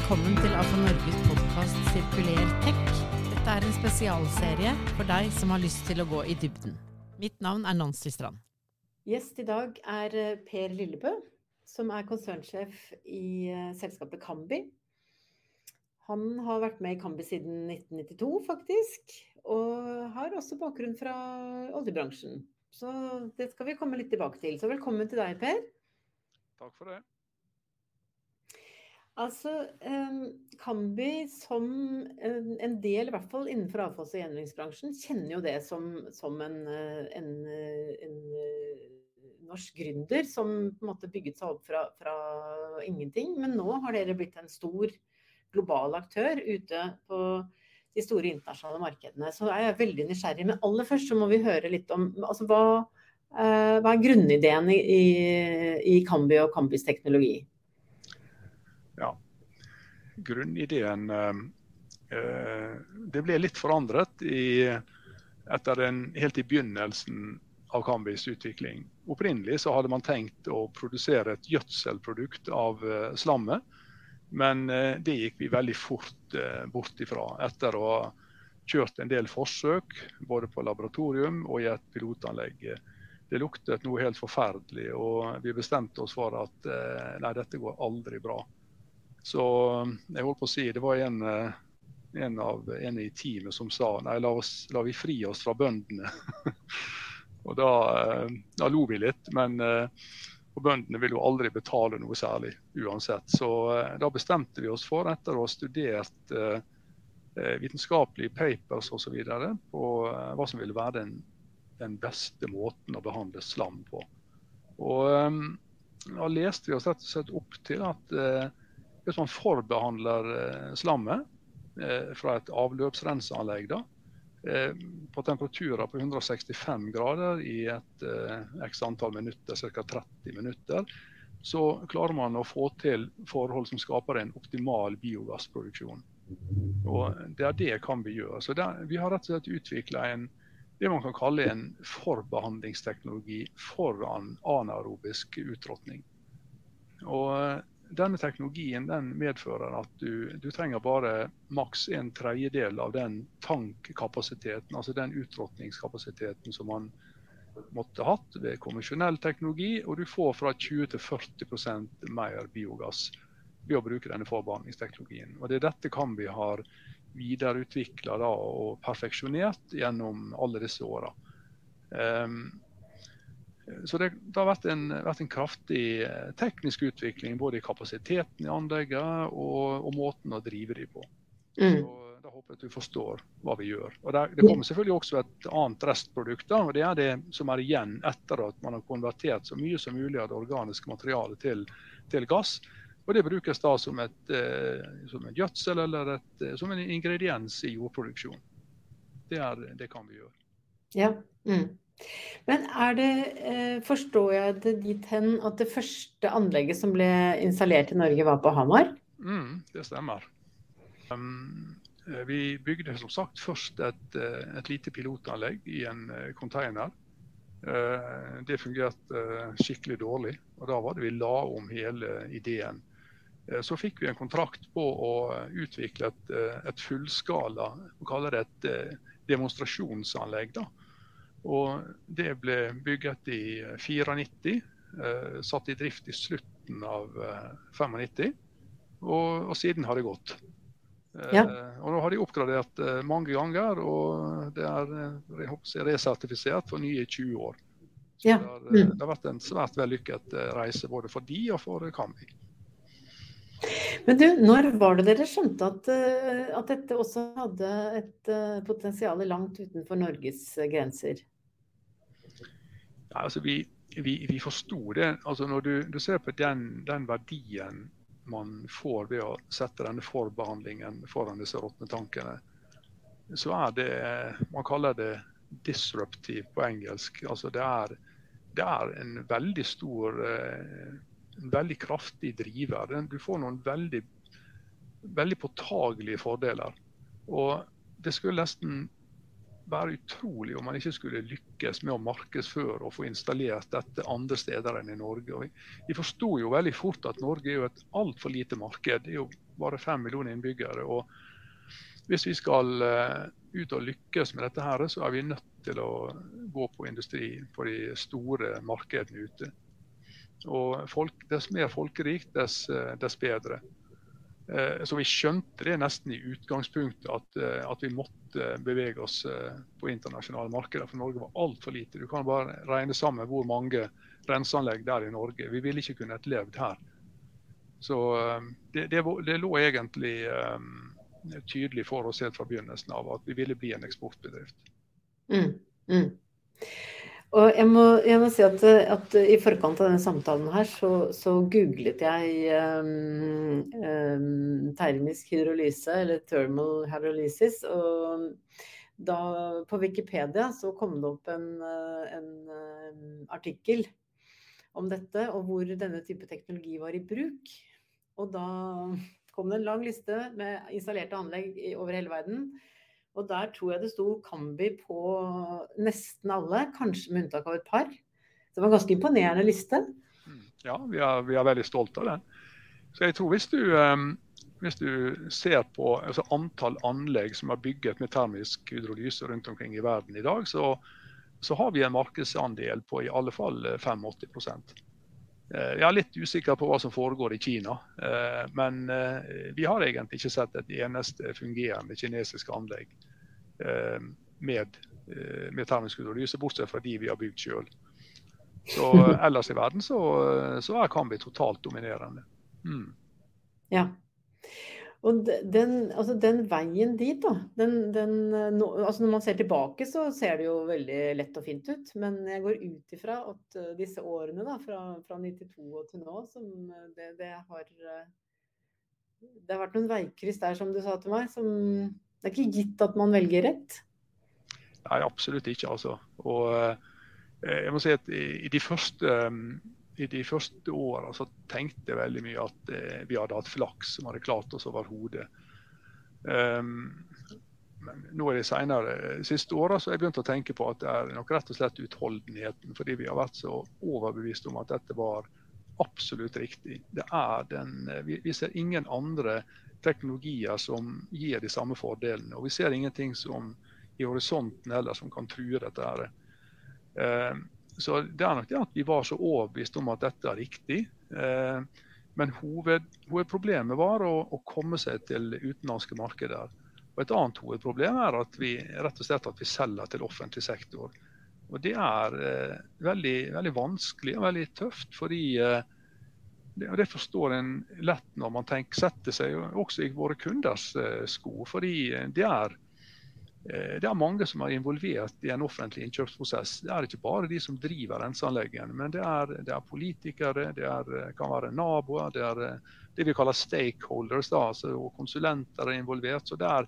velkommen til AFA Norges podkast Sirkuler tech. Dette er en spesialserie for deg som har lyst til å gå i dybden. Mitt navn er Nancy Strand. Gjest i dag er eh, Per Lillebø, som er konsernsjef i eh, selskapet Kambi. Han har vært med i Kambi siden 1992, faktisk. Og har også bakgrunn fra oljebransjen. Så det skal vi komme litt tilbake til. Så velkommen til deg, Per. Takk for det. Altså, Kambi som en del, i hvert fall innenfor avfalls- og gjenvinningsbransjen, kjenner jo det som, som en, eh, en, eh, en, eh, norsk gründer som på en måte bygget seg opp fra, fra, ingenting. Men nå har dere blitt en stor global aktør ute på de store internasjonale markedene. Så jeg er veldig nysgjerrig. Men aller først så må vi høre litt om altså, hva, hva er grunnideen i, i, i Kambi og Kambis teknologi? Grunnideen eh, eh, Det ble litt forandret i, etter en, helt i begynnelsen av Kambis utvikling. Opprinnelig så hadde man tenkt å produsere et gjødselprodukt av eh, slammet. Men det gikk vi veldig fort bort ifra etter å ha kjørt en del forsøk både på laboratorium og i et pilotanlegg. Det luktet noe helt forferdelig, og vi bestemte oss for at nei, dette går aldri bra. Så jeg holdt på å si, det var en, eh, en av en i teamet som sa nei, la, oss, la vi fri oss fra bøndene. og da, eh, da, lo vi litt, men eh, og bøndene vil jo aldri betale noe særlig uansett. Så da bestemte vi oss for, etter å ha studert vitenskapelige papers osv., på hva som ville være den, den, beste måten å behandle slam på. Og Da leste vi oss rett og slett opp til at hvis man forbehandler eh, slammet eh, fra et avløpsrenseanlegg da, eh, på temperaturer på 165 grader i et x antall minutter, ca. 30 minutter, så klarer man å få til forhold som skaper en optimal biogassproduksjon. Og Det er det kan vi gjøre. Så der, Vi har rett og slett utvikla det man kan kalle en forbehandlingsteknologi foran anaerobisk utråtning. Denne teknologien den medfører at du, du trenger bare maks en tredjedel av den tankkapasiteten, altså den utrotningskapasiteten som man måtte hatt ved konvensjonell teknologi, og du får fra 20 til 40% mer biogass ved å bruke denne forbehandlingsteknologien. Og Det er dette kan vi har videreutvikla og perfeksjonert gjennom alle disse åra. Um, så det, det har vært en, vært en, kraftig eh, teknisk utvikling både i kapasiteten i anleggene og, og måten å drive dem på. Mm. Så Da håper jeg at du forstår hva vi gjør. Og Det, det kommer selvfølgelig også et annet restprodukt. Da, og Det er det som er igjen etter at man har konvertert så mye som mulig av det organiske materialet til, til gass. Og Det brukes da som et, eh, som en gjødsel eller et, eh, som en ingrediens i jordproduksjon. Det, er, det kan vi gjøre. Ja. Mm. Men er det, eh, forstår jeg det dit hen at det første anlegget som ble installert i Norge, var på Hamar? Mm, det stemmer. Um, eh, vi bygde som sagt først et, eh, et lite pilotanlegg i en container. Det fungerte skikkelig dårlig, og da var det vi la om hele ideen. Så fikk vi en kontrakt på å utvikle et, et fullskala, vi kaller det et demonstrasjonsanlegg. da og det ble bygget i 94, eh, satt i drift i slutten av eh, 95, og, og, siden har det gått. Eh, ja. og Nå har de oppgradert eh, mange ganger, og det er eh, resertifisert for nye 20 år. Så ja. det, har, eh, mm. det, har, vært en svært vellykket reise både for de og for Kambi. Men du, når var det dere skjønte at, at dette også hadde et potensial langt utenfor Norges grenser? Ja, altså vi, vi, vi forsto det. Altså når du, du ser på den, den, verdien man får ved å sette denne forbehandlingen foran disse råtne tankene, så er det Man kaller det disruptive på engelsk. Altså det er, det er en veldig stor eh, veldig kraftig driver. Du får noen veldig, veldig påtagelige fordeler. Og det skulle nesten være utrolig om man ikke skulle lykkes med å markedsføre og få installert dette andre steder enn i Norge. Og vi forsto jo veldig fort at Norge er jo et altfor lite marked. Det er jo bare fem millioner innbyggere. og Hvis vi skal ut og lykkes med dette, her, så er vi nødt til å gå på industri på de store markedene ute. Og folk, Dess mer folkerikt, dess, dess bedre. Eh, så vi skjønte det nesten i utgangspunktet at, eh, at, vi måtte bevege oss eh, på internasjonale markeder. For Norge var altfor lite. Du kan bare regne sammen hvor mange renseanlegg det er i Norge. Vi ville ikke kunnet levd her. Så det, det, det lå egentlig um, tydelig for oss helt fra begynnelsen av at vi ville bli en eksportbedrift. Mm, mm. Og jeg må, jeg må si at, at, i forkant av denne samtalen her, så, så googlet jeg um, um, termisk hydrolyse, eller thermal hydrolysis. Og da på Wikipedia så kom det opp en, en, en artikkel om dette, og hvor denne type teknologi var i bruk. Og da kom det en lang liste med installerte anlegg over hele verden. Og der tror jeg det sto Kambi på nesten alle, kanskje med unntak av et par. det var en ganske imponerende liste. Mm. Ja, vi er, vi er veldig stolte av den. Så jeg tror hvis du, um, hvis du ser på altså antall anlegg som er bygget med termisk hydrolyse rundt omkring i verden i dag, så, så har vi en markedsandel på i alle fall 85 eh, eh, jeg er litt usikker på hva som foregår i Kina, eh, men vi har egentlig ikke sett et eneste fungerende kinesisk anlegg med, eh, med termisk hydrolyse, bortsett fra de vi har bygd sjøl. Så ellers i verden så, så er Kambi totalt dominerende. Mm. Ja. Og den, altså den, veien dit, da. Den, den, no, altså når man ser tilbake, så ser det jo veldig lett og fint ut. Men jeg går ut ifra at uh, disse årene, da, fra, fra 92 og til nå, som det, det har Det har vært noen veikryss der, som du sa til meg, som det er ikke gitt at man velger rett? Nei, absolutt ikke. altså. Og eh, jeg må si at i de første, eh, i de første årene så tenkte jeg veldig mye at eh, vi hadde hatt flaks som hadde klart oss over hodet. Um, nå er det senere, siste åra har jeg begynt å tenke på at det er nok rett og slett utholdenheten. Fordi vi har vært så overbevist om at dette var absolutt riktig. Det er den, vi ser ingen andre teknologier som gir de samme fordelene. Og vi ser ingenting som i horisonten heller som kan true dette. her. Eh, så det er nok det at vi var så overbevist om at dette er riktig. Eh, men hoved, hovedproblemet var å, å, komme seg til utenlandske markeder. Og Et annet hovedproblem er at vi rett og slett at vi selger til offentlig sektor. Og Det er eh, veldig, veldig, vanskelig og veldig tøft, fordi eh, det, det forstår en lett når man tenker, setter seg også i våre kunders eh, sko. fordi det er, eh, det er mange som er involvert i en offentlig innkjøpsprosess. Det er ikke bare de som driver renseanleggene, men det er, det er politikere, det er, kan være naboer, det er det vi kaller stakeholders, da, altså, og konsulenter er involvert. så det er,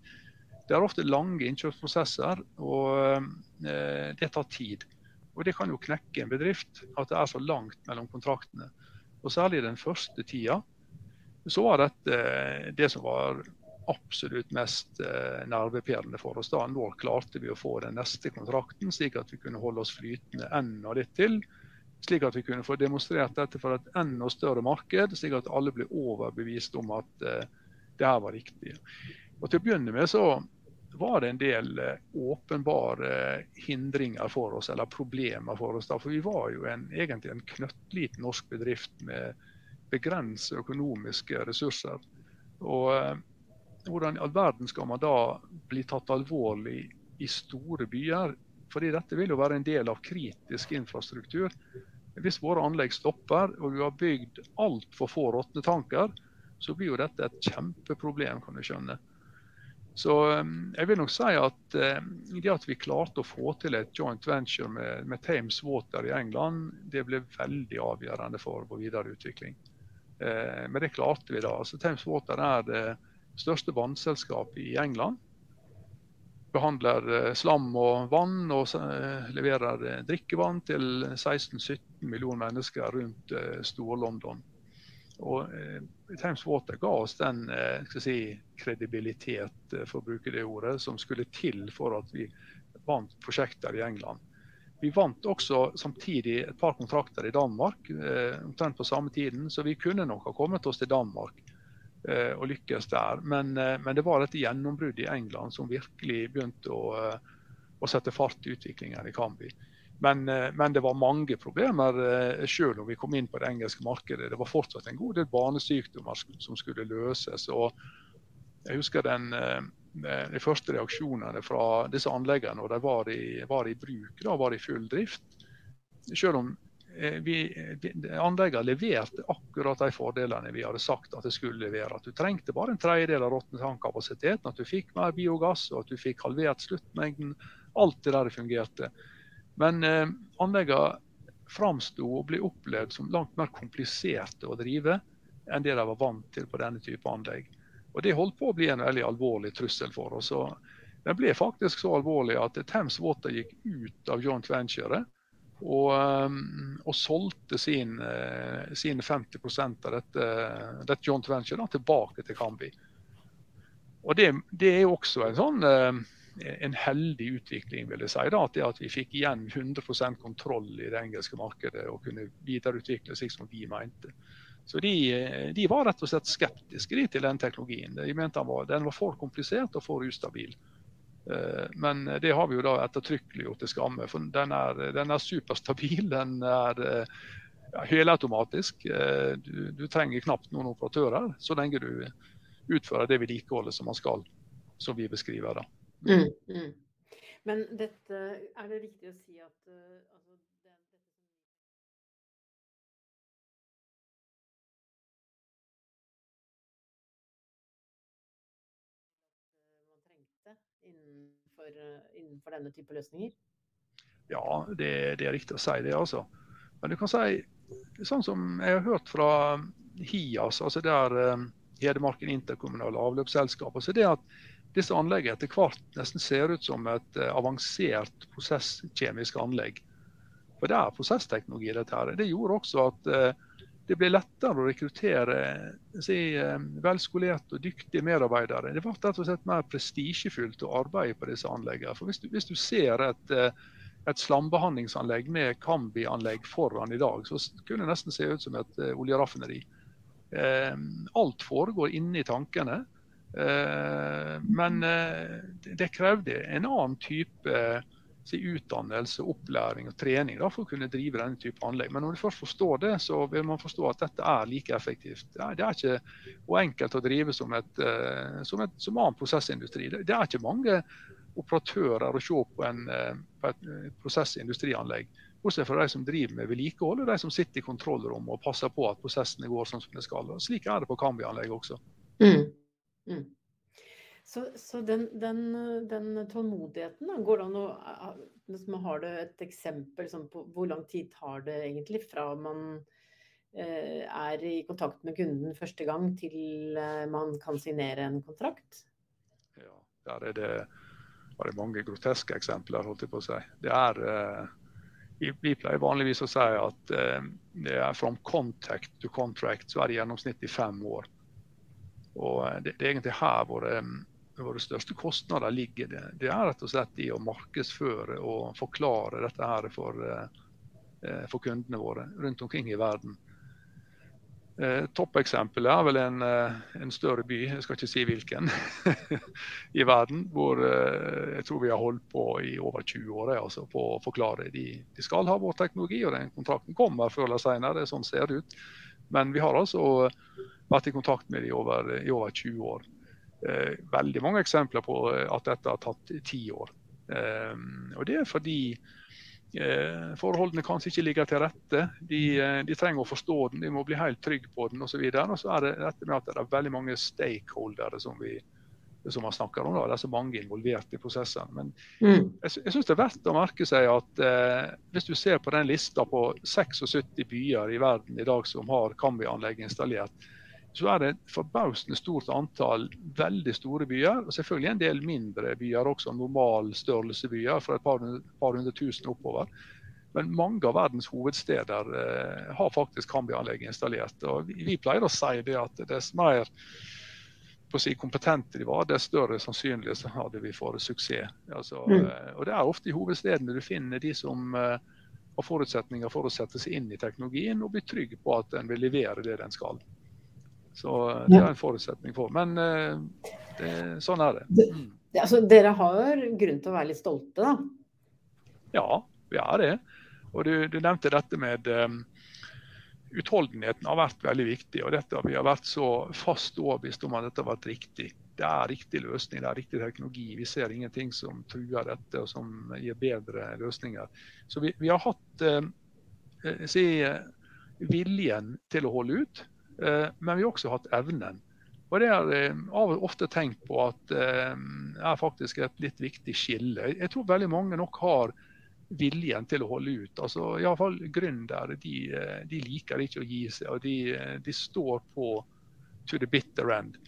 det er ofte lange innkjøpsprosesser, og eh, det tar tid. Og Det kan jo knekke en bedrift at det er så langt mellom kontraktene. Og særlig den første tida så var dette eh, det som var absolutt mest eh, nervepirrende for oss. da. Når klarte vi å få den neste kontrakten, slik at vi kunne holde oss flytende enda litt til. Slik at vi kunne få demonstrert dette for et enda større marked, slik at alle ble overbevist om at uh, det her var riktig. Og Til å begynne med så var det en del eh, åpenbare hindringer for oss, eller problemer for oss. Da. For vi var jo en, egentlig en knøttliten norsk bedrift med begrensede økonomiske ressurser. Og eh, hvordan i all verden skal man da bli tatt alvorlig i store byer? Fordi dette vil jo være en del av kritisk infrastruktur. Hvis våre anlegg stopper og vi har bygd altfor få råtnetanker, så blir jo dette et kjempeproblem, kan du skjønne. Så um, jeg vil nok si at um, det at vi klarte å få til et joint venture med, med Thames Water i England, det ble veldig avgjørende for vår videre utvikling. Uh, men det klarte vi da. Altså, Thames Water er det største vannselskapet i England. Behandler slam og vann og leverer drikkevann til 16-17 millioner mennesker rundt Stor-London. Og eh, Times Water ga oss den eh, si, kredibilitet, eh, for å bruke det ordet, som skulle til for at vi vant prosjekter i England. Vi vant også samtidig et par kontrakter i Danmark omtrent på samme tiden, så vi kunne nok ha kommet oss til Danmark. eh, og lykkes der. Men, eh, men, det var et gjennombrudd i England som virkelig begynte å, å sette fart i utviklingen i Kambi. Men, men, det var mange problemer selv om vi kom inn på det engelske markedet. Det var fortsatt en god del barnesykdommer som skulle løses. og jeg husker den, de første reaksjonene fra disse anleggene når de var i, var i bruk, da var i full drift. Selv om Eh, vi, anleggene leverte akkurat de fordelene vi hadde sagt at det skulle levere. At du trengte bare en tredjedel av råtnetankapasiteten, at du fikk mer biogass og at du fikk halvert sluttmengden. Alt det der fungerte. Men eh, anleggene framsto og ble opplevd som langt mer kompliserte å drive enn det de var vant til på denne type anlegg. Og Det holdt på å bli en veldig alvorlig trussel for oss. Den ble faktisk så alvorlig at Thames Water gikk ut av joint venture og, um, og solgte sin, eh, sine 50 av dette, dette joint venture da, tilbake til Kambi. Og det, det, er også en sånn eh, en heldig utvikling, vil jeg si. Da, at, at vi fikk igjen 100% kontroll i det engelske markedet og kunne videreutvikle slik som vi mente. Så de, de var rett og slett skeptiske til den teknologien. De mente den var, den var for komplisert og for ustabil. Eh, men det har vi jo da ettertrykkelig gjort til skamme. For den er, den er superstabil. Den er ja, helautomatisk. Eh, du, du, trenger knapt noen operatører så lenge du utfører det vedlikeholdet som man skal, som vi beskriver. da. Mm, mm. Men dette, er det riktig å si at uh, altså, det, man trengte innenfor, eh, innenfor denne type løsninger? Ja, det, det, er riktig å si det, altså. Men du kan si, sånn som jeg har hørt fra HIAS, altså der Hedmarken interkommunale avløpsselskap, altså det at disse anleggene etter hvert nesten ser ut som et uh, avansert prosesskjemisk anlegg. For det er prosessteknologi, dette her. Det gjorde også at uh, det ble lettere å rekruttere si, eh, velskolerte og dyktige medarbeidere. Det ble rett og slett mer prestisjefylt å arbeide på disse anleggene. For hvis du, hvis du ser et, eh, et slambehandlingsanlegg med Kambi-anlegg foran i dag, så kunne det nesten se ut som et oljeraffineri. Alt foregår inni tankene. Uh, men det krevde en annen type utdannelse, opplæring og trening da, for å kunne drive denne type anlegg. Men når du først forstår det, så vil man forstå at dette er like effektivt. Det er, det er ikke og enkelt å drive som, et, uh, som, et, som annen prosessindustri. Det, det, er ikke mange operatører å se på, en, på et prosessindustrianlegg. Bortsett fra de som driver med vedlikehold og de som sitter i kontrollrommet og passer på at prosessene går som de skal. Og slik er det på Kambi-anlegget også. Mm. Mm. Så, så den, den, den, tålmodigheten, da, går det an å liksom, Har du et eksempel sånn, på hvor lang tid tar det egentlig fra man eh, er i kontakt med kunden første gang, til eh, man kan signere en kontrakt? Ja, der er det, er det mange groteske eksempler, holdt jeg på å si. Det er eh, vi pleier vanligvis å si at eh, det er from contact to contract, så er det gjennomsnittlig fem år. Og eh, det, det er egentlig her våre våre største kostnader ligger. Det, det er rett og slett i å markedsføre og forklare dette her for, eh, for kundene våre rundt omkring i verden. Eh, Toppeksempelet er vel en, eh, en, større by, jeg skal ikke si hvilken, i verden. Hvor eh, jeg tror vi har holdt på i over 20 år altså, på å forklare. De, de skal ha vår teknologi, og den kontrakten kommer før eller senere. Sånn ser det ut. Men vi har altså vært i kontakt med dem over, i over 20 år. Eh, veldig mange eksempler på eh, at dette har tatt ti år. Eh, og det er fordi forholdene kanskje ikke ligger til rette. De, de, trenger å forstå den, de må bli helt trygge på den osv. Og, og så er det dette med at det er veldig mange stakeholdere som vi som man snakker om. Da. Det er så mange involvert i prosessen. Men mm. jeg, jeg syns det er verdt å merke seg at eh, hvis du ser på den lista på 76 byer i verden i dag som har Kambi-anlegg installert, så er det et forbausende stort antall veldig store byer. Og selvfølgelig en del mindre byer også, normalstørrelsebyer fra et par, par hundre tusen oppover. Men mange av verdens hovedsteder eh, har faktisk Kambi-anlegg installert. Og vi, vi, pleier å si det at dess mer si, kompetente de var, dess større sannsynlighet hadde vi for suksess. Altså, mm. eh, og Det er ofte i hovedstedene du finner de som eh, har forutsetninger for å sette seg inn i teknologien og bli trygg på at den vil levere det den skal. Så det er en forutsetning for. Men det, sånn er det. Mm. Altså, dere har grunn til å være litt stolte, da? Ja, vi er det. Og du, du nevnte dette med um, utholdenheten har vært veldig viktig. og dette, Vi har vært så fast overbevist om at dette har vært riktig. Det er riktig løsning, det er riktig teknologi. Vi ser ingenting som truer dette og som gir bedre løsninger. Så vi, vi har hatt uh, si, viljen til å holde ut, men vi har også hatt evnen. Og Det har jeg ofte tenkt på at det er faktisk et litt viktig skille. Jeg tror veldig mange nok har viljen til å holde ut. Altså, Iallfall gründere de, de, liker ikke å gi seg, og de, de, står på to the bitter end.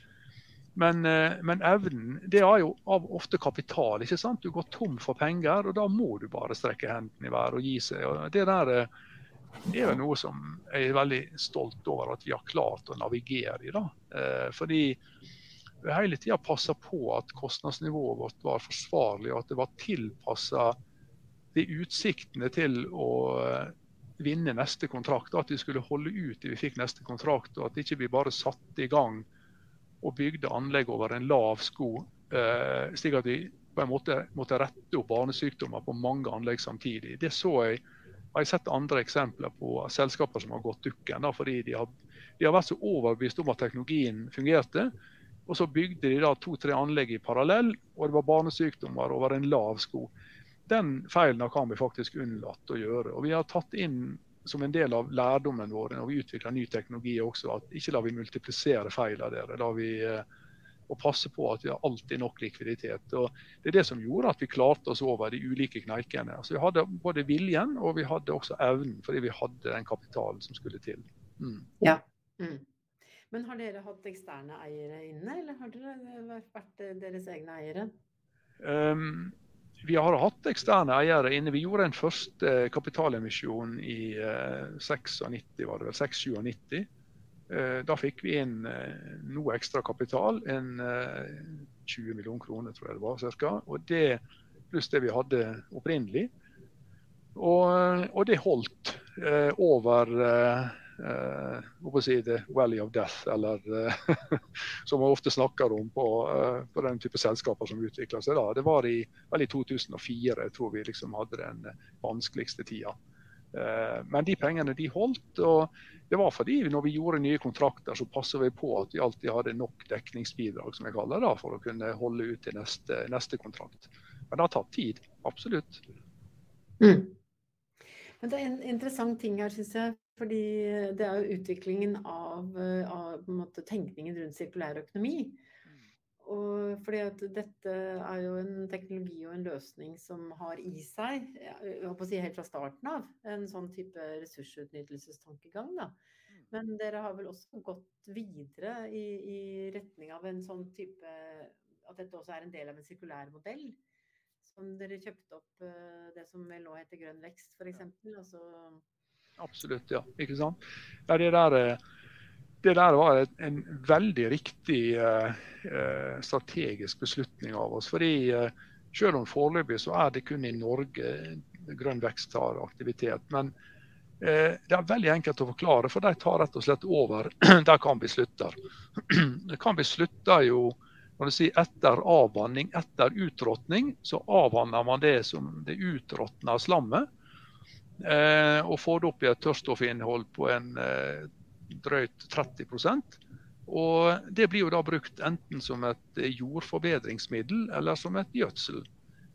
Men, men, evnen det er jo av ofte kapital. ikke sant? Du går tom for penger, og da må du bare strekke hendene i været og gi seg. Og det der det er jo noe som jeg er veldig stolt over at vi har klart å navigere i. da. Eh, fordi vi hele tida passa på at kostnadsnivået vårt var forsvarlig, og at det var tilpassa de utsiktene til å eh, vinne neste kontrakt. At vi skulle holde ut til vi fikk neste kontrakt, og at ikke vi bare satte i gang og bygde anlegg over en lav sko. Eh, slik at vi på en måte måtte rette opp barnesykdommer på mange anlegg samtidig. Det så jeg har jeg sett andre eksempler på selskaper som har gått dukken. Da, fordi de har, de har, vært så overbevist om at teknologien fungerte. Og så bygde de to-tre anlegg i parallell, og det var barnesykdommer over en lav sko. Den feilen kan vi faktisk unnlatt å gjøre. Og vi har tatt inn som en del av lærdommen vår når vi utvikler ny teknologi også, at ikke la vi multiplisere feil av dere. La vi eh, og passe på at vi har alltid nok likviditet. Og det er det som gjorde at vi klarte oss over de ulike kneikene. Altså vi hadde både viljen og vi hadde også evnen, fordi vi hadde den kapitalen som skulle til. Mm. Ja. Mm. Men har dere hatt eksterne eiere inne, eller har dere vært deres egne eiere? Um, vi har hatt eksterne eiere inne. Vi gjorde en første kapitalemisjon i uh, 96, var det vel, 697. Eh, da fikk vi inn eh, noe ekstra kapital, en 20 eh, millioner kroner tror jeg det var cirka. Og det pluss det vi hadde opprinnelig. Og, og det holdt eh, over eh, si the Valley of Death, eller som man ofte snakker om på, på, den type selskaper som utvikler seg. da. Det var i, vel i 2004 jeg tror vi liksom hadde den vanskeligste tida. Men de pengene de holdt. og det var fordi når vi gjorde nye kontrakter, så passet vi på at vi alltid hadde nok dekningsbidrag som jeg kaller det, for å kunne holde ut til neste, neste kontrakt. Men det har tatt tid. Absolutt. Mm. Men det er en interessant ting her, syns jeg. Fordi det er jo utviklingen av, av måte, tenkningen rundt sirkulær økonomi. Og fordi at dette er jo en teknologi og en løsning som har i seg, jeg håper å si helt fra starten av, en sånn type ressursutnyttelsestankegang. Da. Mm. Men dere har vel også gått videre i, i, retning av en sånn type At dette også er en del av en sirkulær modell? Som dere kjøpte opp eh, det som vel nå heter Grønn vekst, f.eks.? Altså... Absolutt, ja. Ikke sant. Ja, det der eh, det der var en veldig riktig eh, eh, strategisk beslutning av oss. fordi eh, selv om foreløpig så er det kun i Norge grønn vekst har aktivitet. Men eh, det er veldig enkelt å forklare, for de tar rett og slett over der Kambi slutter. Kambi slutter jo når du sier etter avvanning, etter utråtning, så avvanner man det som det utråtna slammet. Eh, og får det opp i et tørststoffinnhold på en eh, drøyt 30% og Det blir jo da brukt enten som et jordforbedringsmiddel eller som et gjødsel.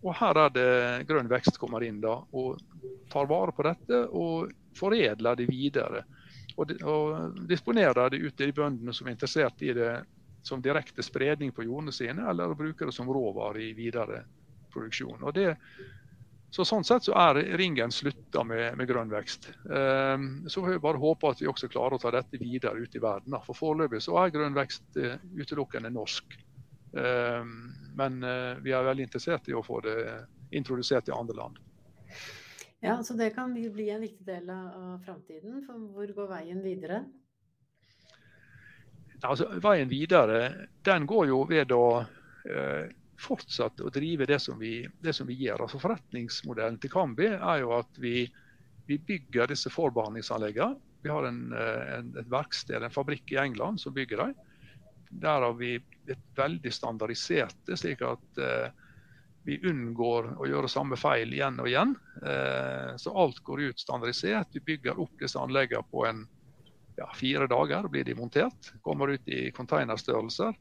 Og Her er det Grønn vekst kommer inn da, og tar vare på dette og foredler det videre. Og, og disponerer det ut til de bøndene som er interessert i det som direkte spredning på jordene sine, eller bruker det som råvare i videre produksjon. Og det så Sånn sett så er ringen slutta med, med, grønn vekst. Um, så får vi bare håpe at vi også klarer å ta dette videre ut i verden. For Foreløpig så er grønn vekst uh, utelukkende norsk. Um, men uh, vi er veldig interessert i å få det introdusert i andre land. Ja, så Det kan bli en viktig del av framtiden. For hvor går veien videre? Altså, veien videre den går jo ved å fortsatt å drive det som vi, det som vi gjør. Altså Forretningsmodellen til Kambi er jo at vi, vi bygger disse forbehandlingsanleggene. Vi har en, en, et verksted, en fabrikk i England som bygger dem. Der har vi et veldig standardiserte, slik at vi unngår å gjøre samme feil igjen og igjen. så alt går ut standardisert. Vi bygger opp disse anleggene på en ja, fire dager blir de montert. Kommer ut i containerstørrelser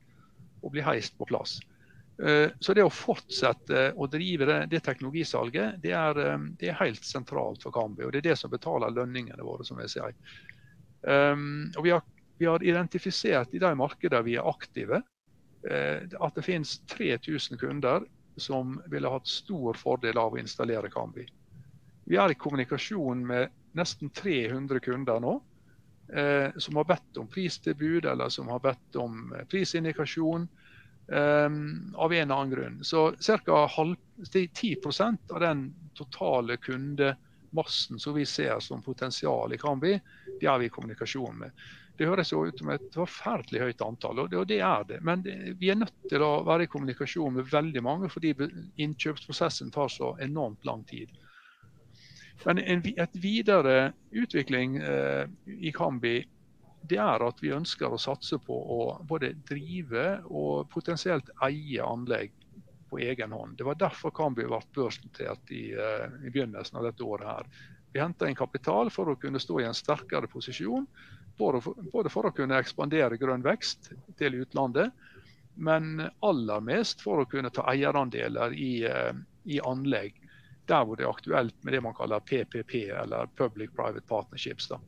og blir heist på plass. Eh, så det å fortsette å drive det, det teknologisalget, det er, eh, det er, helt sentralt for Kambi. Og det er det som betaler lønningene våre, som jeg sier. Um, og vi har, vi har, identifisert i de markedene vi er aktive, at det finnes 3000 kunder som ville hatt stor fordel av å installere Kambi. Vi er i kommunikasjon med nesten 300 kunder nå eh, som har bedt om pristilbud eller som har bedt om eh, prisindikasjon eh, av en eller annen grunn. Så ca. 10% av den totale kundemassen som vi ser som potensial i Kambi, det er vi i kommunikasjon med. Det høres jo ut som et forferdelig høyt antall, og det, er det. Men vi er nødt til å være i kommunikasjon med veldig mange, fordi innkjøpsprosessen tar så enormt lang tid. Men en, et videre utvikling eh, i Kambi det er at vi ønsker å satse på å både drive og potensielt eie anlegg på egen hånd. Det var derfor Kambi ble børsnotert i, uh, i, begynnelsen av dette året. her. Vi henta inn kapital for å kunne stå i en sterkere posisjon. Både for, både for, å kunne ekspandere grønn vekst til utlandet, men aller mest for å kunne ta eierandeler i, uh, i anlegg der hvor det er aktuelt med det man kaller PPP, eller Public Private Partnerships. Um,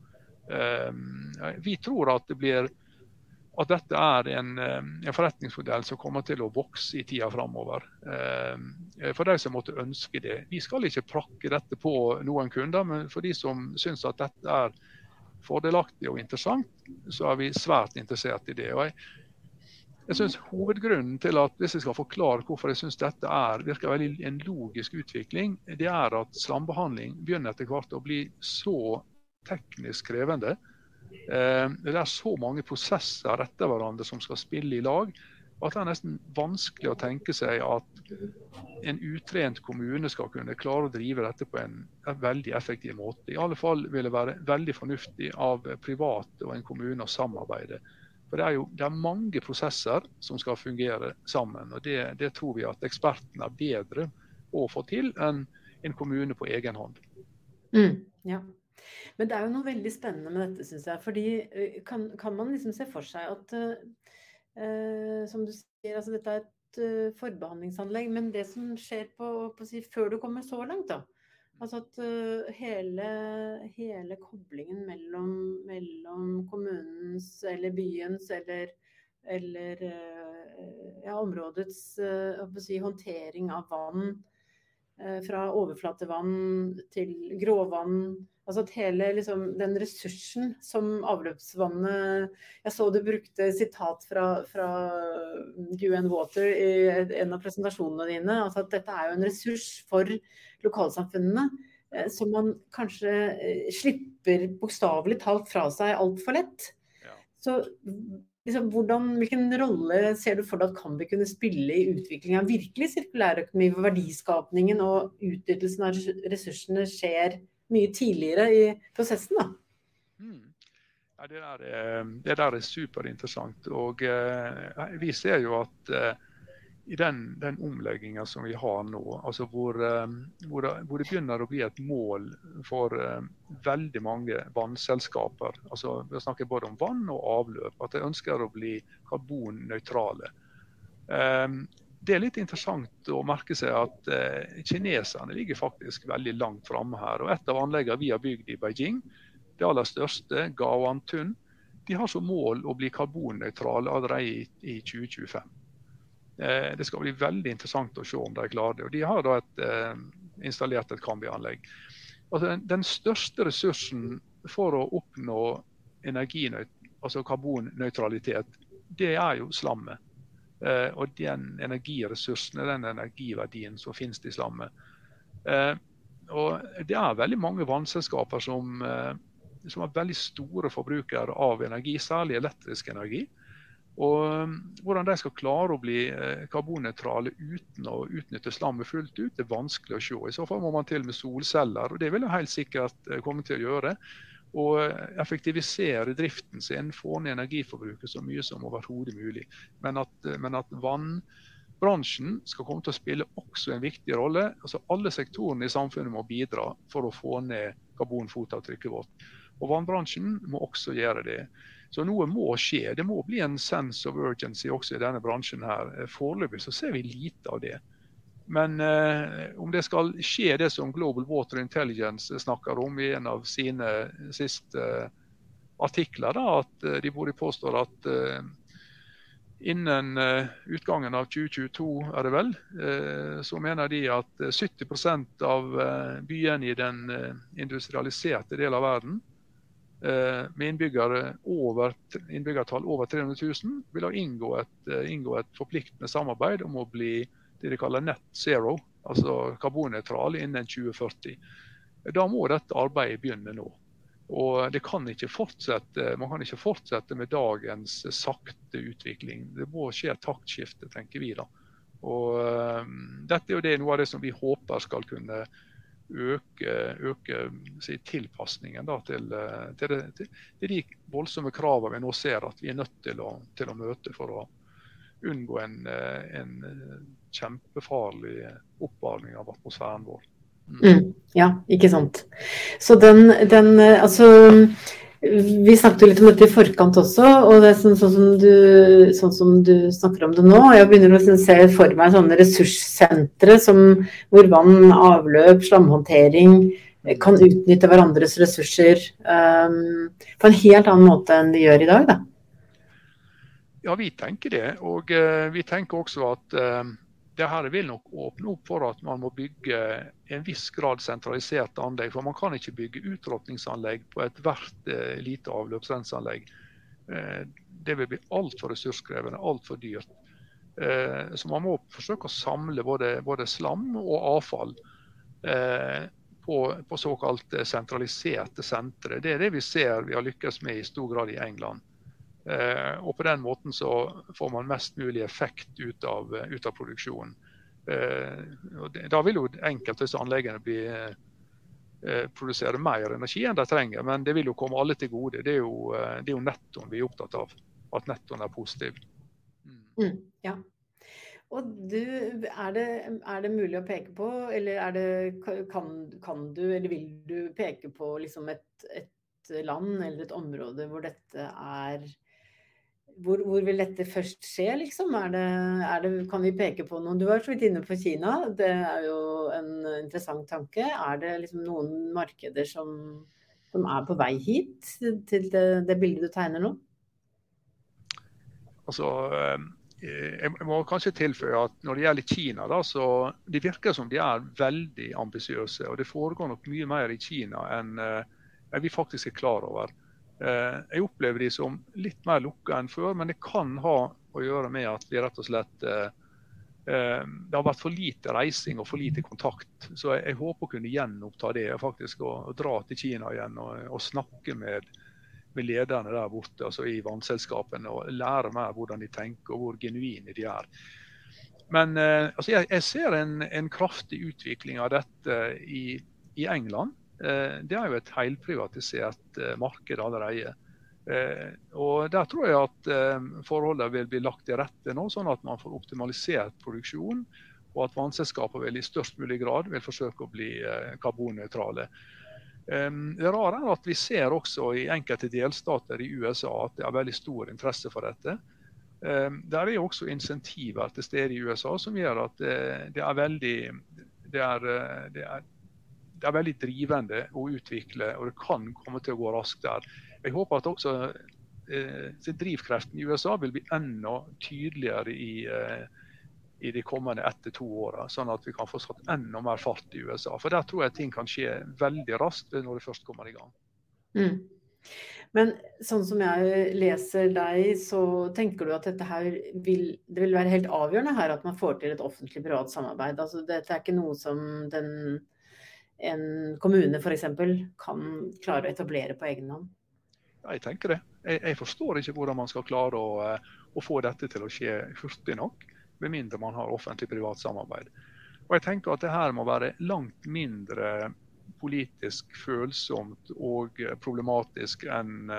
vi tror at, det blir, at dette er en, um, en, forretningsmodell som kommer til å vokse i tida framover. Um, for de som måtte ønske det. Vi skal ikke prakke dette på noen kunder, men for de som syns at dette er fordelaktig og interessant, så er vi svært interessert i det. Og jeg, jeg synes Hovedgrunnen til at hvis jeg skal forklare hvorfor jeg synes dette er, virker veldig en logisk utvikling, det er at slambehandling begynner etter hvert å bli så teknisk krevende. Eh, det er så mange prosesser etter hverandre som skal spille i lag, at det er nesten vanskelig å tenke seg at en utrent kommune skal kunne klare å drive dette på en, veldig effektiv måte. I alle fall vil det være veldig fornuftig av private og en kommune å samarbeide. For det er jo det er mange prosesser som skal fungere sammen. og Det, det tror vi at ekspertene er bedre å få til enn en kommune på egen hånd. Mm, ja. Men det er jo noe veldig spennende med dette, syns jeg. Fordi kan, kan, man liksom se for seg at uh, som du sier, altså dette er et uh, forbehandlingsanlegg. Men det som skjer på, på si, før du kommer så langt, da. Altså at uh, hele, hele, koblingen mellom, mellom, kommunens eller byens eller, eller ja, områdets si, håndtering av vann fra overflatevann til gråvann. Altså at hele liksom, den ressursen som avløpsvannet Jeg så du brukte sitat fra, fra UN Water i en av presentasjonene dine. Altså at dette er jo en ressurs for lokalsamfunnene eh, som man kanskje eh, slipper bokstavelig talt fra seg altfor lett. Ja. Så liksom, hvordan, hvilken rolle ser du for deg at Kambi kunne spille i utviklingen av virkelig sirkulærøkonomi, hvor verdiskapningen og utnyttelsen av ressursene skjer mye tidligere i prosessen? da? Mm. Ja, det, der er, det der er superinteressant. Og eh, vi ser jo at eh, i den, den omlegginga som vi har nå, altså hvor, eh, hvor, hvor, det begynner å bli et mål for uh, veldig mange vannselskaper, altså vi snakker både om vann og avløp, at de ønsker å bli karbonnøytrale. Um, det er litt interessant å merke seg at eh, kineserne ligger faktisk veldig langt framme her. og Et av anleggene vi har bygd i Beijing, det aller største, Gaoantun, de har som mål å bli karbonnøytrale allerede i, i 2025. Eh, det skal bli veldig interessant å se om de klarer det. Og de har da et, eh, installert et Kambi-anlegg. Altså, den største ressursen for å oppnå altså karbonnøytralitet, det er jo slammet. Eh, og den energiressursene, den energiverdien som finnes i slammet. og det er veldig mange vannselskaper som, som er veldig store forbrukere av energi, særlig elektrisk energi. Og Hvordan de skal klare å bli karbonnøytrale uten å utnytte slammet fullt ut, det er vanskelig å se. I så fall må man til med solceller, og det vil jeg helt sikkert komme til å gjøre. Og effektivisere driften sin, få ned energiforbruket så mye som overhodet mulig. Men at, men at vannbransjen skal komme til å spille også en viktig rolle. Altså Alle sektorene i samfunnet må bidra for å få ned karbonfotavtrykket vårt. Og vannbransjen må også gjøre det. Så noe må skje. Det må bli en sense of urgency også i denne bransjen. her. Foreløpig så ser vi lite av det. Men eh, om det skal skje det som Global Water Intelligence snakker om i en av sine siste eh, artikler, da, at eh, de både påstår at eh, innen eh, utgangen av 2022 er det vel, eh, så mener de at 70% av byene i den industrialiserte delen av verden med over, innbyggertall over 300 000 vil ha inngå et, inngå et forpliktende samarbeid om å bli det de kaller net zero, altså karbonnøytral innen 2040. Da må dette arbeidet begynne nå. Og det kan ikke fortsette, Man kan ikke fortsette med dagens sakte utvikling. Det må skje et taktskifte, tenker vi. da. Og um, Dette er jo det, noe av det som vi håper skal kunne øke, øke si, tilpasningen da, til, til, det, til, de voldsomme kravene vi nå ser at vi er nødt til å, til å møte for å unngå en, en kjempefarlig oppvarming av atmosfæren vår. Mm. Mm, ja, ikke sant. Så den, den altså vi snakket jo litt om dette i forkant også, og det er sånn, sånn, som, du, sånn som, du, snakker om det nå. Jeg begynner å sånn se for meg sånne ressurssentre hvor vann, avløp, slamhåndtering kan utnytte hverandres ressurser um, på en helt annen måte enn de gjør i dag. Da. Ja, vi tenker det. Og uh, vi tenker også at uh, det her vil nok åpne opp for at man må bygge en viss grad sentraliserte anlegg. For man kan ikke bygge utråtningsanlegg på ethvert eh, lite avløpsrenseanlegg. Eh, det vil bli altfor ressurskrevende, altfor dyrt. Eh, så man må forsøke å samle både, både slam og avfall eh, på, på såkalt sentraliserte sentre. Det er det vi ser vi har lykkes med i stor grad i England. Eh, og på den måten så får man mest mulig effekt ut av, ut av produksjonen. Eh, da vil jo enkelte anleggene bli, eh, produsere mer energi enn de trenger, men det vil jo komme alle til gode. Det er jo, det er jo nettoen vi er opptatt av. At nettoen er positiv. Mm. Mm, ja. Og du, er det, er det, mulig å peke på, eller det, kan, kan, du eller vil du peke på liksom et, et land eller et område hvor dette er hvor, hvor, vil dette først skje, liksom? Er det, er det, kan vi peke på noen? Du var så vidt inne på Kina. Det er jo en interessant tanke. Er det liksom noen markeder som, som er på vei hit, til det, det, bildet du tegner nå? Altså, eh, jeg må kanskje tilføye at når det gjelder Kina, da, så det virker som de er veldig ambisiøse. Og det foregår nok mye mer i Kina enn, eh, vi faktisk er klar over. Eh, jeg opplever de som litt mer lukka enn før, men det kan ha å gjøre med at vi rett og slett eh, eh, det har vært for lite reising og for lite kontakt. Så jeg, jeg håper å kunne gjenoppta det. faktisk Og dra til Kina igjen og, og snakke med, med, lederne der borte altså i vannselskapene og lære mer hvordan de tenker og hvor genuine de er. Men altså jeg, jeg, ser en, en, kraftig utvikling av dette i, i England. Eh, det er jo et helprivatisert eh, marked allerede. Eh, og Der tror jeg at forholdene vil bli lagt til rette nå, sånn at man får optimalisert produksjonen. Og at vannselskapene vil i størst mulig grad vil forsøke å bli karbonnøytrale. Det rare er at vi ser også i enkelte delstater i USA at det er veldig stor interesse for dette. Der er også insentiver til stede i USA som gjør at det er veldig det er, det er det er veldig drivende å utvikle, og det kan komme til å gå raskt der. Jeg håper at også eh, drivkreften i USA vil bli enda tydeligere i, eh, i de kommende ett til to åra, sånn at vi kan få satt enda mer fart i USA. For der tror jeg ting kan skje veldig raskt når det først kommer i gang. Mm. Men sånn som jeg leser deg, så tenker du at dette her vil, det vil være helt avgjørende her at man får til et offentlig-privat samarbeid. Altså, dette er ikke noe som den en kommune f.eks. kan klare å etablere på egen hånd? Jeg tenker det. Jeg, jeg, forstår ikke hvordan man skal klare å, eh, å, få dette til å skje hurtig nok, med mindre man har offentlig-privat samarbeid. Og jeg tenker at det her må være langt mindre politisk følsomt og problematisk enn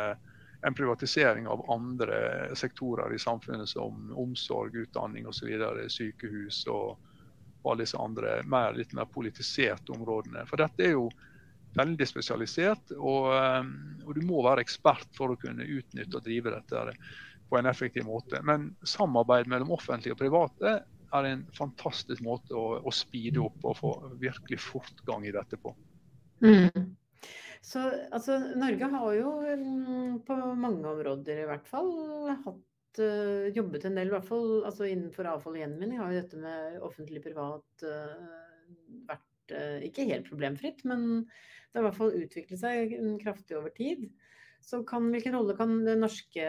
en privatisering av andre sektorer i samfunnet som omsorg, utdanning osv. Sykehus og, og alle disse andre mer, litt mer politiserte områdene. For dette er jo veldig spesialisert, og, og, du må være ekspert for å kunne utnytte og drive dette på en effektiv måte. Men samarbeid mellom offentlige og private er en fantastisk måte å, å speede opp og få virkelig fortgang i dette på. Mm. Så altså, Norge har jo mm, på mange områder i hvert fall hatt uh, jobbet en del, i hvert fall altså innenfor avfall og gjenvinning har jo dette med offentlig-privat uh, vært uh, ikke helt problemfritt, men det har i hvert fall utviklet seg kraftig over tid. Så kan, hvilken rolle kan den norske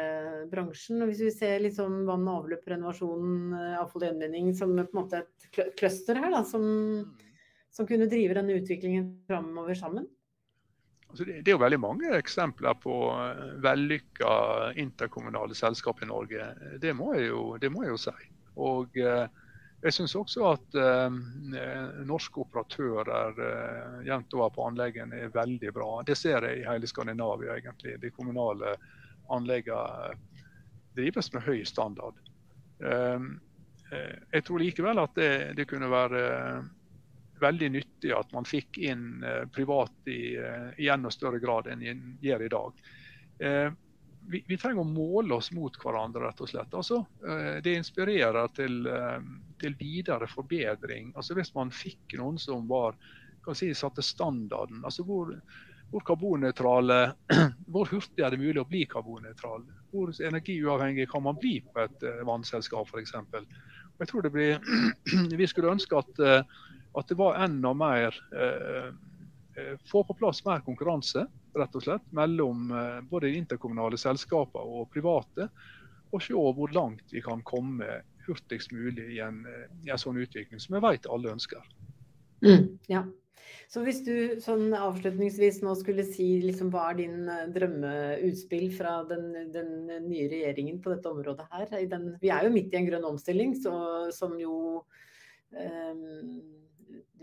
bransjen, og hvis vi ser liksom vann, avløp, renovasjon, avfall og gjenvinning som på en måte et cluster her, da, som, mm. som kunne drive denne utviklingen framover sammen? Altså det, er jo veldig mange eksempler på eh, vellykka interkommunale selskap i Norge. Det må jeg jo, må jeg jo si. Og eh, jeg syns også at eh, norske operatører jevnt over på anleggene er veldig bra. Det ser jeg i hele Skandinavia, egentlig. De kommunale anleggene drives med høy standard. Jeg tror likevel at det, det kunne være veldig nyttig at man fikk inn eh, privat i, eh, i enda større grad enn man gjør i dag. Eh, vi, vi, trenger å måle oss mot hverandre, rett og slett. Altså, det inspirerer til, til, videre forbedring. Altså, hvis man fikk noen som var, si, satte standarden, altså hvor, hvor karbonnøytrale Hvor hurtig er det mulig å bli karbonnøytral? Hvor energiuavhengig kan man bli på et vannselskap f.eks.? Jeg tror det blir, Vi skulle ønske at at det var enda mer eh, eh, Få på plass mer konkurranse rett og slett, mellom eh, både interkommunale selskaper og private. Og se hvor langt vi kan komme hurtigst mulig i en, i en sånn utvikling som jeg vet alle ønsker. Mm, ja. Så hvis du sånn avslutningsvis nå skulle si liksom, hva er din drømmeutspill fra den, den, nye regjeringen på dette området her? Den, vi er jo midt i en grønn omstilling så, som jo um,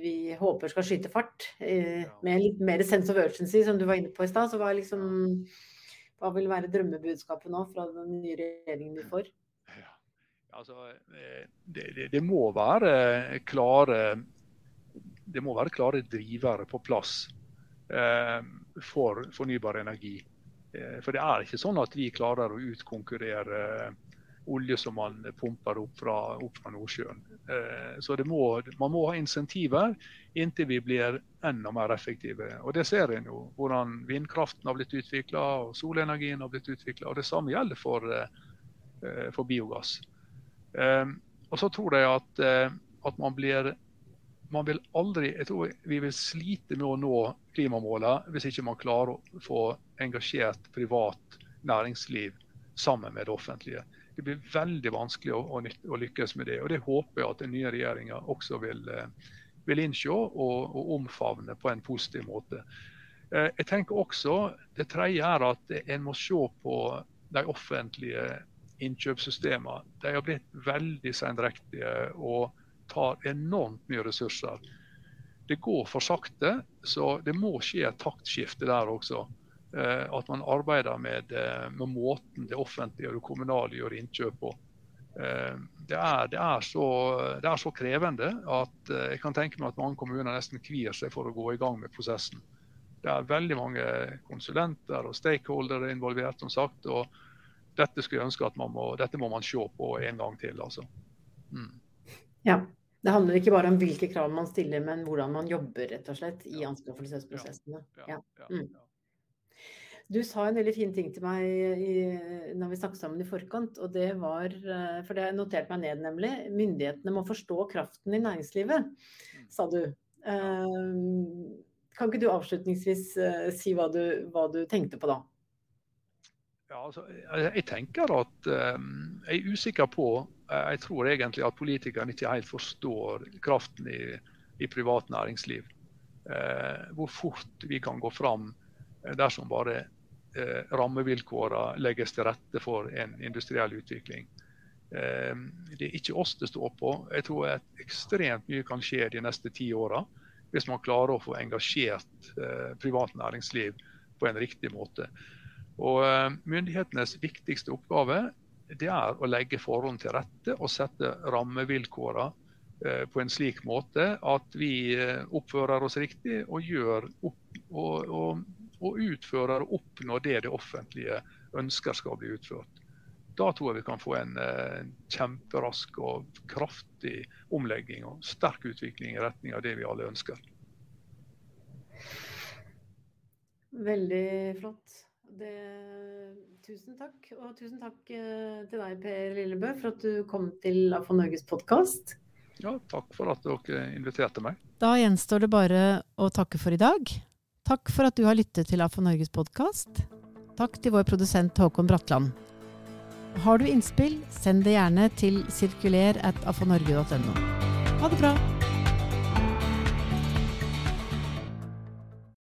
vi håper skal skyte fart. Eh, med litt mer sense of urgency, som du var inne på i stad. Så hva, liksom, hva, vil være drømmebudskapet nå fra den nye regjeringen vi får? Ja. Altså, eh, det, det, det, må være klare det må være klare drivere på plass eh, for fornybar energi. Eh, for det er ikke sånn at vi klarer å utkonkurrere olje som man pumper opp fra, opp fra Nordsjøen. Eh, så må, man må ha insentiver inntil vi blir enda mer effektive. Og Det ser en jo, hvordan vindkraften har blitt utvikla og solenergien har blitt utvikla. Det samme gjelder for, eh, for biogass. Eh, og så tror jeg at, at man blir man vil aldri, jeg tror Vi vil slite med å nå klimamålene hvis ikke man klarer å få engasjert privat næringsliv sammen med det offentlige det blir veldig vanskelig å, å, å, lykkes med det. og Det håper jeg at den nye regjeringa også vil, eh, vil innse og, og, omfavne på en positiv måte. Eh, jeg tenker også Det tredje er at en må se på de offentlige innkjøpssystemene. De har blitt veldig sendrektige og tar enormt mye ressurser. Det går for sakte, så det må skje et taktskifte der også. Eh, at man arbeider med, eh, med, måten det offentlige og det kommunale gjør innkjøp på. Eh, det er, det, er så, det er, så, krevende at jeg kan tenke meg at mange kommuner nesten kvier seg for å gå i gang med prosessen. Det er veldig mange konsulenter og stakeholdere involvert, som sagt. og dette skulle jeg ønske at man må, dette må man se på en gang til. Altså. Mm. Ja, Det handler ikke bare om hvilke krav man stiller, men hvordan man jobber rett og slett i anskaffelsesprosessene. Ja, ja, ja, mm. Du sa en veldig fin ting til meg i, når vi snakket sammen i forkant, og det var eh, For det har jeg notert meg ned, nemlig. Myndighetene må forstå kraften i næringslivet, mm. sa du. Uh, kan ikke du avslutningsvis uh, si hva du, hva du, tenkte på da? Ja, altså, jeg tenker at um, Jeg er usikker på Jeg tror egentlig at politikerne ikke helt forstår kraften i, i privat næringsliv. Uh, hvor fort vi kan gå fram dersom bare eh, rammevilkårene legges til rette for en industriell utvikling. Eh, det er ikke oss det står på. Jeg tror at ekstremt mye kan skje de neste ti åra. hvis man klarer å få engasjert eh, privat næringsliv på en riktig måte. Og eh, Myndighetenes viktigste oppgave det er å legge forholdene til rette og sette rammevilkårene eh, på en slik måte at vi eh, oppfører oss riktig og, gjør opp, og, og, og utfører og oppnår det det offentlige ønsker skal bli utført. Da tror jeg vi kan få en, en kjemperask og kraftig omlegging og sterk utvikling i retning av det vi alle ønsker. Veldig flott. Det, tusen takk. Og tusen takk eh, til deg, Per Lillebø, for at du kom til AFO Norges podkast. Ja, takk for at dere inviterte meg. Da gjenstår det bare å takke for i dag. Takk for at du har lyttet til AFO Norges podkast. Takk til vår produsent Håkon Bratland. Har du innspill, send det gjerne til sirkuler. Ha det bra!